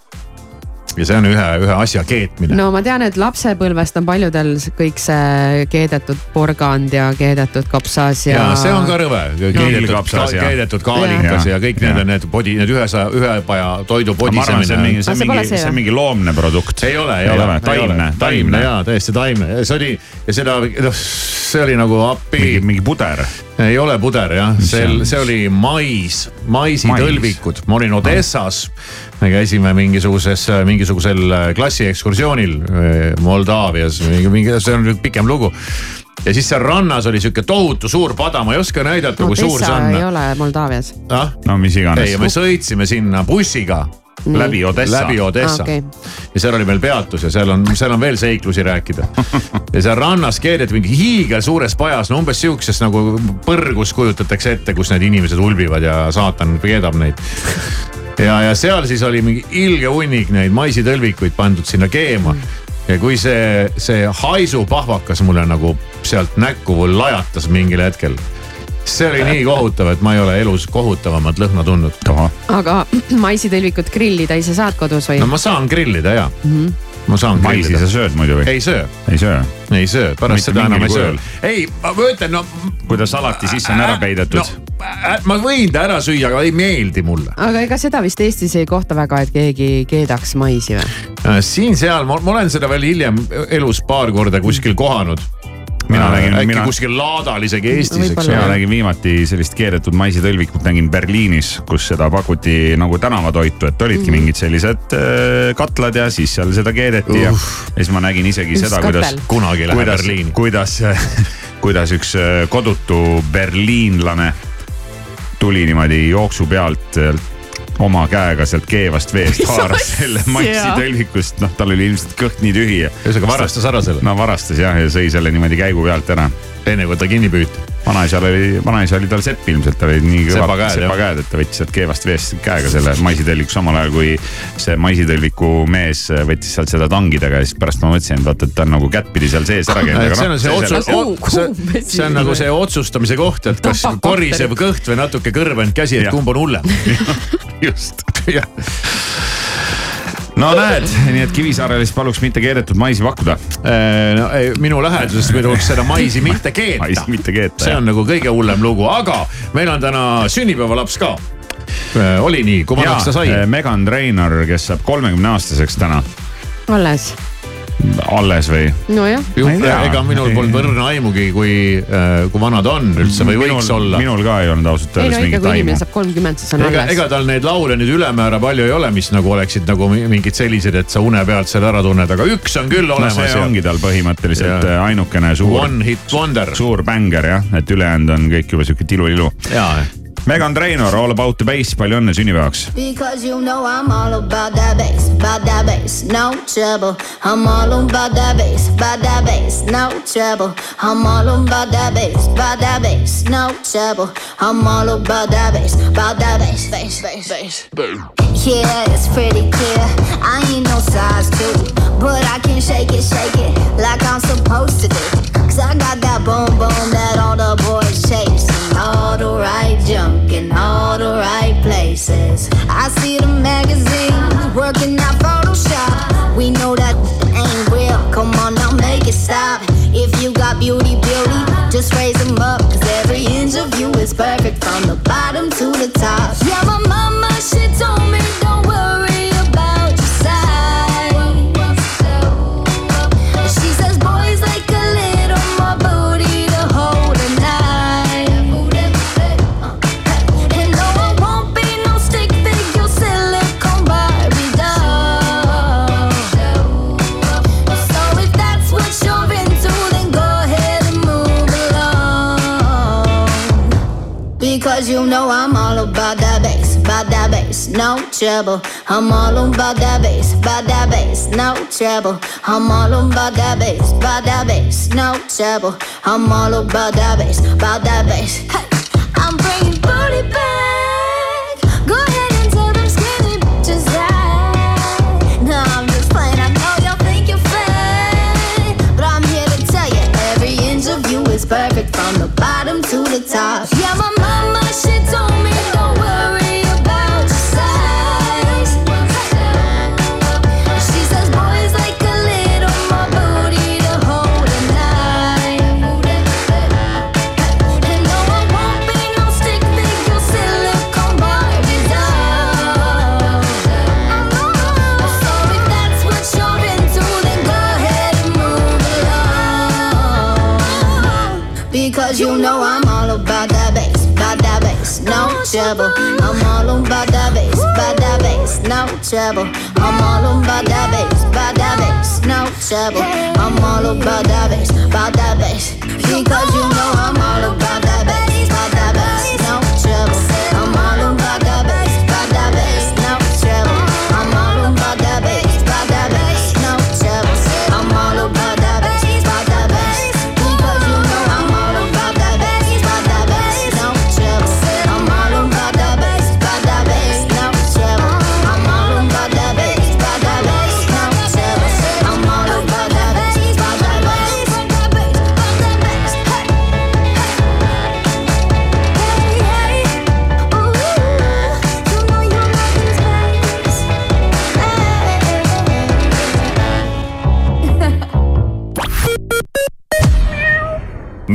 ja see on ühe, ühe asja keetmine. no ma tean, et lapsepõlvest on paljudel kõik see keedetud porgand ja keedetud kapsas ja. ja see on ka rõve, keedetud, ka, keedetud kaalikas ja, ja kõik need on need podi, need ühesa, ühe paja toidu podisemine. see on mingi, see on mingi, see on mingi loomne produkt. ei ole, ei ole, taimne, taimne. jaa, täiesti taimne, see oli ja seda, noh, see oli nagu appi. mingi puder ei ole puder jah, see, see oli mais, maisitõlvikud, ma olin Odessas. me käisime mingisuguses, mingisugusel klassiekskursioonil eh, Moldaavias, mingi, mingi, see on nüüd pikem lugu ja siis seal rannas oli sihuke tohutu suur pada, ma ei oska näidata no,, kui suur see on. ei ole Moldaavias ah?. no mis iganes. ei, me sõitsime sinna bussiga. Läbi Odessa. läbi Odessa ah, okay. ja seal oli meil peatus ja seal on, seal on veel seiklusi rääkida. (laughs) ja seal rannas keedeti mingi hiigelsuures pajas, no umbes sihukeses nagu põrgus kujutatakse ette, kus need inimesed ulbivad ja saatan keedab neid. ja, ja seal siis oli mingi ilge hunnik neid maisitõlvikuid pandud sinna keema ja kui see, see haisupahvakas mulle nagu sealt näkku lajatas mingil hetkel see oli nii kohutav, et ma ei ole elus kohutavamat lõhna tundnud. aga (clears throat) maisitõlvikut grillida ise saad kodus või? no ma saan grillida ja mm. -hmm ma saan maisi sa sööd muidu või? ei söö. ei söö? ei söö, pärast seda enam ei söö. ei, ma ütlen, no. kui ta salati sisse on ära peidetud no,. ma võin ta ära süüa, aga ei meeldi mulle. aga ega seda vist Eestis ei kohta väga, et keegi keedaks maisi või? Äh, siin-seal, ma olen seda veel hiljem elus paar korda kuskil kohanud mina nägin. äkki mina... kuskil laadal isegi Eestis, eks ole. mina nägin viimati sellist keedetud maisitõlvikut nägin Berliinis, kus seda pakuti nagu tänavatoitu, et olidki mm. mingid sellised äh, katlad ja siis seal seda keedeti uh. ja, ja siis ma nägin isegi Just seda, kuidas. kunagi läheb Berliini. kuidas, (laughs) kuidas üks äh, kodutu berliinlane tuli niimoodi jooksu pealt oma käega sealt keevast veest (laughs) haaras selle massitõlvikust, noh, tal oli ilmselt kõht nii tühi. ühesõnaga varastas ära selle? no varastas jah, ja sõi selle niimoodi käigu pealt ära. enne kui ta kinni püüti vanaisal oli, vanaisa oli tal sepp ilmselt, tal olid nii kõvad sepakäed, et ta võttis sealt keevast veest käega selle maisitõlviku, samal ajal kui see maisitõlviku mees võttis sealt seda tangidega ja siis pärast ma mõtlesin, et vaata, et ta on nagu kättpidi seal sees ära käinud. see on see otsus, see, see on nagu see otsustamise koht, et kas (laughs) korisev kõht või natuke kõrbenud käsi, et kumb on hullem. (laughs) just, (laughs) jah no näed, nii et Kivisaarele siis paluks mitte keedetud maisi pakkuda. Äh, no minu läheduses me tuleks seda maisi mitte keeta. maisi mitte keeta. see on nagu kõige hullem lugu, aga meil on täna sünnipäevalaps ka. Äh, oli nii, kui vanaks ta sai? Äh, Megan Trainor, kes saab kolmekümne aastaseks täna. alles alles või? nojah. ega minul polnud võrna aimugi, kui, äh, kui vana ta on üldse või võiks minul, olla. minul ka ei olnud ausalt öeldes mingit aimu. kui inimene saab kolmkümmend, siis on ega, alles. ega tal neid laule nüüd ülemäära palju ei ole, mis nagu oleksid nagu mingid sellised, et sa une pealt selle ära tunned, aga üks on küll olemas. no see ongi tal põhimõtteliselt ja. ainukene suur. One hit wonder. suur bängar jah, et ülejäänud on kõik juba sihuke tilulilu. Jaa Megan Trainor, All About the Bass, palju õnne sünnipäevaks. Because you know I'm all about that bass, about that bass, no trouble. I'm all about that bass, about that bass, no trouble. I'm all about that bass, about that bass, no trouble. I'm all about that bass, about that bass, bass, bass, bass. Yeah, it's pretty clear. I ain't no size two, but I can shake it, shake it like I'm supposed to do. Cause I got that boom boom that all the boys chase. All the right junk in all the right places. I see the magazines working out Photoshop. We know that ain't real. Come on now, make it stop. If you got beauty, beauty, just raise them up. Cause every inch of you is perfect from the bottom to the top. Yeah, my mama, she told me don't worry trouble. I'm all about that bass, about that bass, no trouble. I'm all about that bass, about that bass, no trouble. I'm all about that bass, about that bass. Hey, I'm bringing booty back. No trouble. I'm all about that bass, about that bass, no trouble. I'm all about that bass, about that bass, no trouble. I'm all about that bass, about that bass. Because you know I'm all about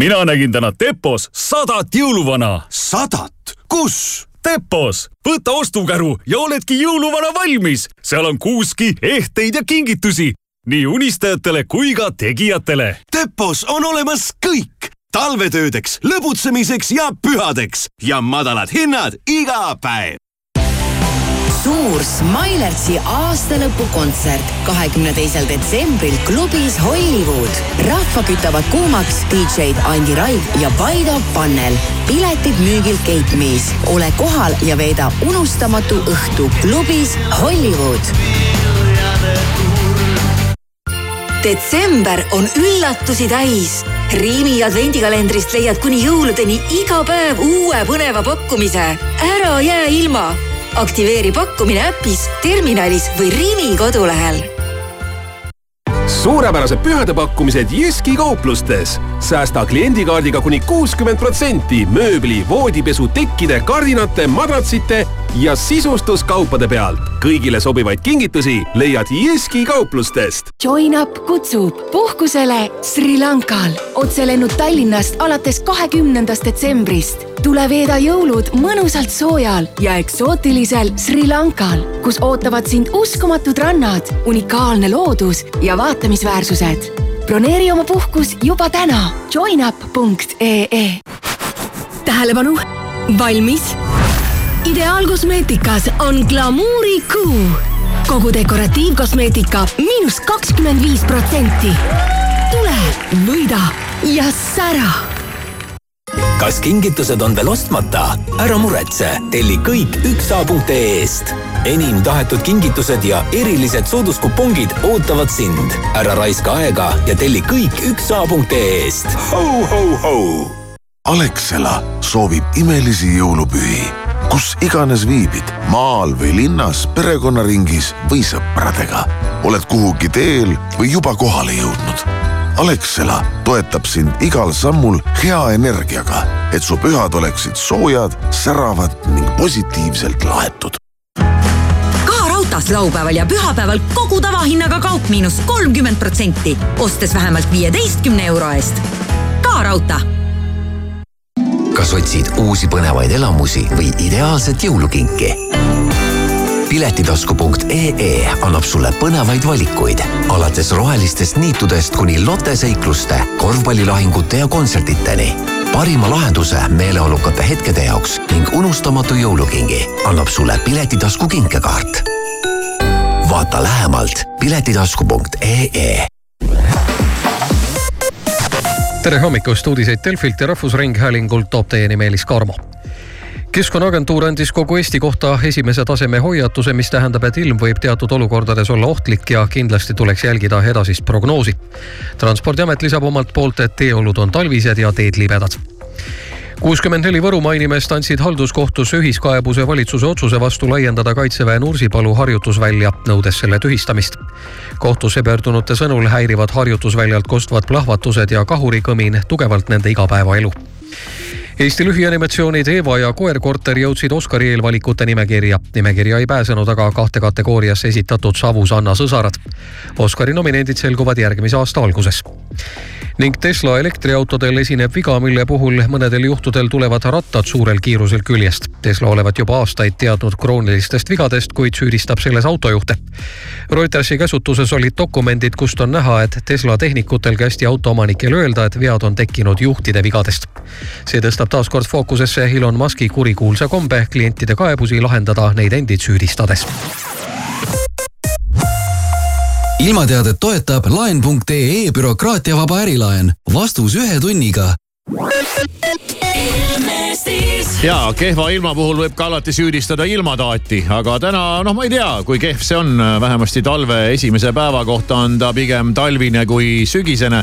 mina nägin täna Tepos sadat jõuluvana. sadat? kus? Tepos, võta ostukäru ja oledki jõuluvana valmis. seal on kuuski, ehteid ja kingitusi nii unistajatele kui ka tegijatele. Tepos on olemas kõik talvetöödeks, lõbutsemiseks ja pühadeks ja madalad hinnad iga päev. Suur Smilertsi aastalõpukontsert kahekümne teisel detsembril klubis Hollywood. rahva kütavad kuumaks DJ-d Andi Raiv ja Paido Pannel. piletid müügil Gate Me's. ole kohal ja veeda unustamatu õhtu klubis Hollywood detsember on üllatusi täis. Riimi advendikalendrist leiad kuni jõuludeni iga päev uue põneva pakkumise. ära jää ilma. Aktiveeri pakkumine äpis, terminalis või Riimi kodulehel suurepärased pühadepakkumised Jyski kauplustes. säästa kliendikaardiga kuni kuuskümmend protsenti mööbli, voodipesu, tekkide, kardinate, madratsite ja sisustuskaupade pealt. kõigile sobivaid kingitusi leiad Jyski kauplustest. Join Up kutsub puhkusele Sri Lankal. otselennud Tallinnast alates kahekümnendast detsembrist. tule veeda jõulud mõnusalt soojal ja eksootilisel Sri Lankal, kus ootavad sind uskumatud rannad, unikaalne loodus ja vaatamisväärsused. broneeri oma puhkus juba täna joinup.ee. tähelepanu, valmis? Ideaalkosmeetikas on glamuurikuu. kogu dekoratiivkosmeetika miinus kakskümmend viis protsenti. tule, võida ja sära kas kingitused on veel ostmata? ära muretse, telli kõik üksa.ee-st. enim tahetud kingitused ja erilised sooduskupongid ootavad sind. ära raiska aega ja telli kõik üksa.ee-st. ho-ho-ho. Alexela soovib imelisi jõulupühi, kus iganes viibid, maal või linnas, perekonnaringis või sõpradega. oled kuhugi teel või juba kohale jõudnud Alexela toetab sind igal sammul hea energiaga, et su pühad oleksid soojad, säravad ning positiivselt laetud. raudtees laupäeval ja pühapäeval kogu tavahinnaga kaup miinus kolmkümmend protsenti, ostes vähemalt viieteistkümne euro eest. ka raudtee kas otsid uusi põnevaid elamusi või ideaalset jõulukinki? piletitasku.ee annab sulle põnevaid valikuid, alates rohelistest niitudest kuni loteseikluste, korvpallilahingute ja kontsertideni. parima lahenduse meeleolukate hetkede jaoks ning unustamatu jõulukingi annab sulle Piletitasku kinkekaart. vaata lähemalt piletitasku.ee tere hommikust, uudiseid Delfilt ja Rahvusringhäälingult toob teieni Meelis Karmo keskkonnaagentuur andis kogu Eesti kohta esimese taseme hoiatuse, mis tähendab, et ilm võib teatud olukordades olla ohtlik ja kindlasti tuleks jälgida edasist prognoosi. transpordiamet lisab omalt poolt, et teeolud on talvised ja teed libedad kuuskümmend neli Võrumaa inimest andsid halduskohtusse ühiskaebuse valitsuse otsuse vastu laiendada Kaitseväe Nursipalu harjutusvälja, nõudes selle tühistamist. kohtusse pöördunute sõnul häirivad harjutusväljalt kostvad plahvatused ja kahurikõmin tugevalt nende igapäevaelu Eesti lühianimatsioonid Eva ja Koer-korter jõudsid Oscari eelvalikute nimekirja. nimekirja ei pääsenud aga kahte kategooriasse esitatud Savusanna sõsarad. Oscari nominendid selguvad järgmise aasta alguses ning Tesla elektriautodel esineb viga, mille puhul mõnedel juhtudel tulevad rattad suurel kiirusel küljest. Tesla olevat juba aastaid teadnud kroonilistest vigadest, kuid süüdistab selles autojuhte. Reutersi käsutuses olid dokumendid, kust on näha, et Tesla tehnikutel kästi autoomanikel öelda, et vead on tekkinud juhtide vigadest. see tõstab taas kord fookusesse Elon Musk'i kurikuulsa kombe klientide kaebusi lahendada neid endid süüdistades ilmateadet toetab laen.ee bürokraatiavaba ärilaen. vastus ühe tunniga ja kehva ilma puhul võib ka alati süüdistada ilmataati, aga täna noh, ma ei tea, kui kehv see on, vähemasti talve esimese päeva kohta on ta pigem talvine kui sügisene.